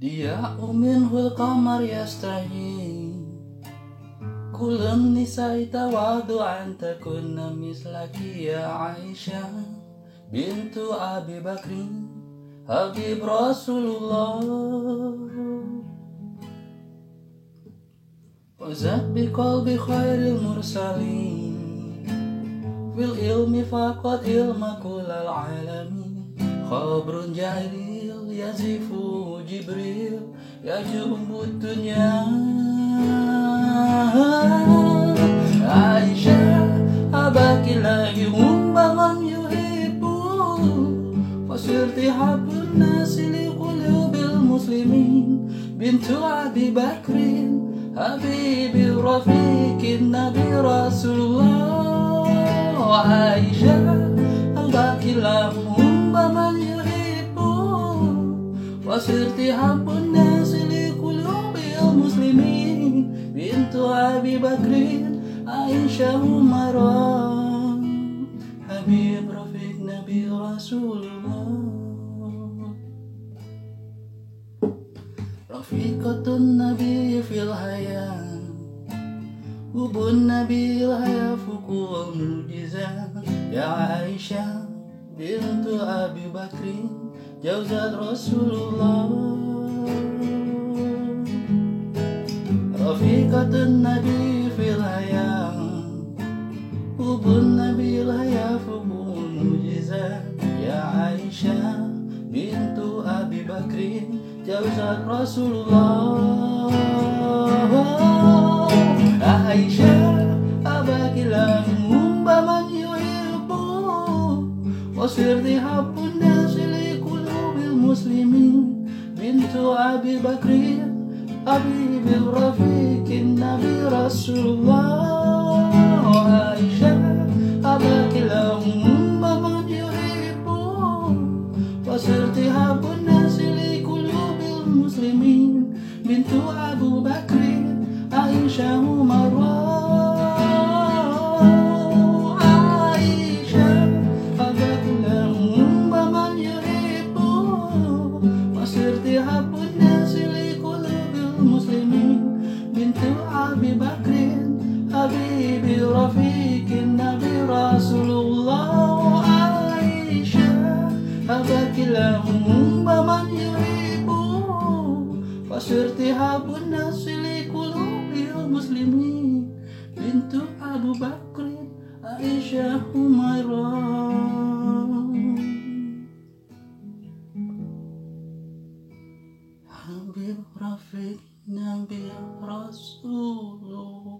Dia minhu al-qamar yastahi كل النساء تواضعا تكن مثلك يا عائشة بنت أبي بكر حبيب رسول الله وزاد بقلب خير المرسلين في العلم فقد علم كل العالمين خبر جليل يزف جبريل يجوب الدنيا Aisyah abaki lagi umbaman yuhibu Fasirti habun nasi li qulubil muslimin Bintu Abi Bakrin Habibi Rafiqin Nabi Rasulullah Aisyah abaki lagi Habun nasi li qulubil muslimin Bintu Abi Bakrin Aisyah Umarah Habib Rafiq Nabi Rasulullah. Rafiqatun Nabi fil hayah Hubun Nabi fukul mujizat Ya Aisyah Bintu Abi Bakrin Jauzat Rasulullah رفيقة النبي في الحياة حب النبي لا يفهم المعجزات يا عائشة بنت أبي بكر جوزت رسول الله عائشة أباك لهم من يحب وصرت حب أبي بكر حبيب الرفيق النبي رسول الله عائشة. أباك لهم من يحب وصرت حب الناس لقلوب المسلمين. بنت أبو بكر عائشة بكر حبيبي رفيق النبي رسول الله عائشة أباك لهم من يحب فصرت حب الناس لقلوب المسلمين بنت أبو بكر عائشة حميرة Habib Rafiq Nabi Rasulullah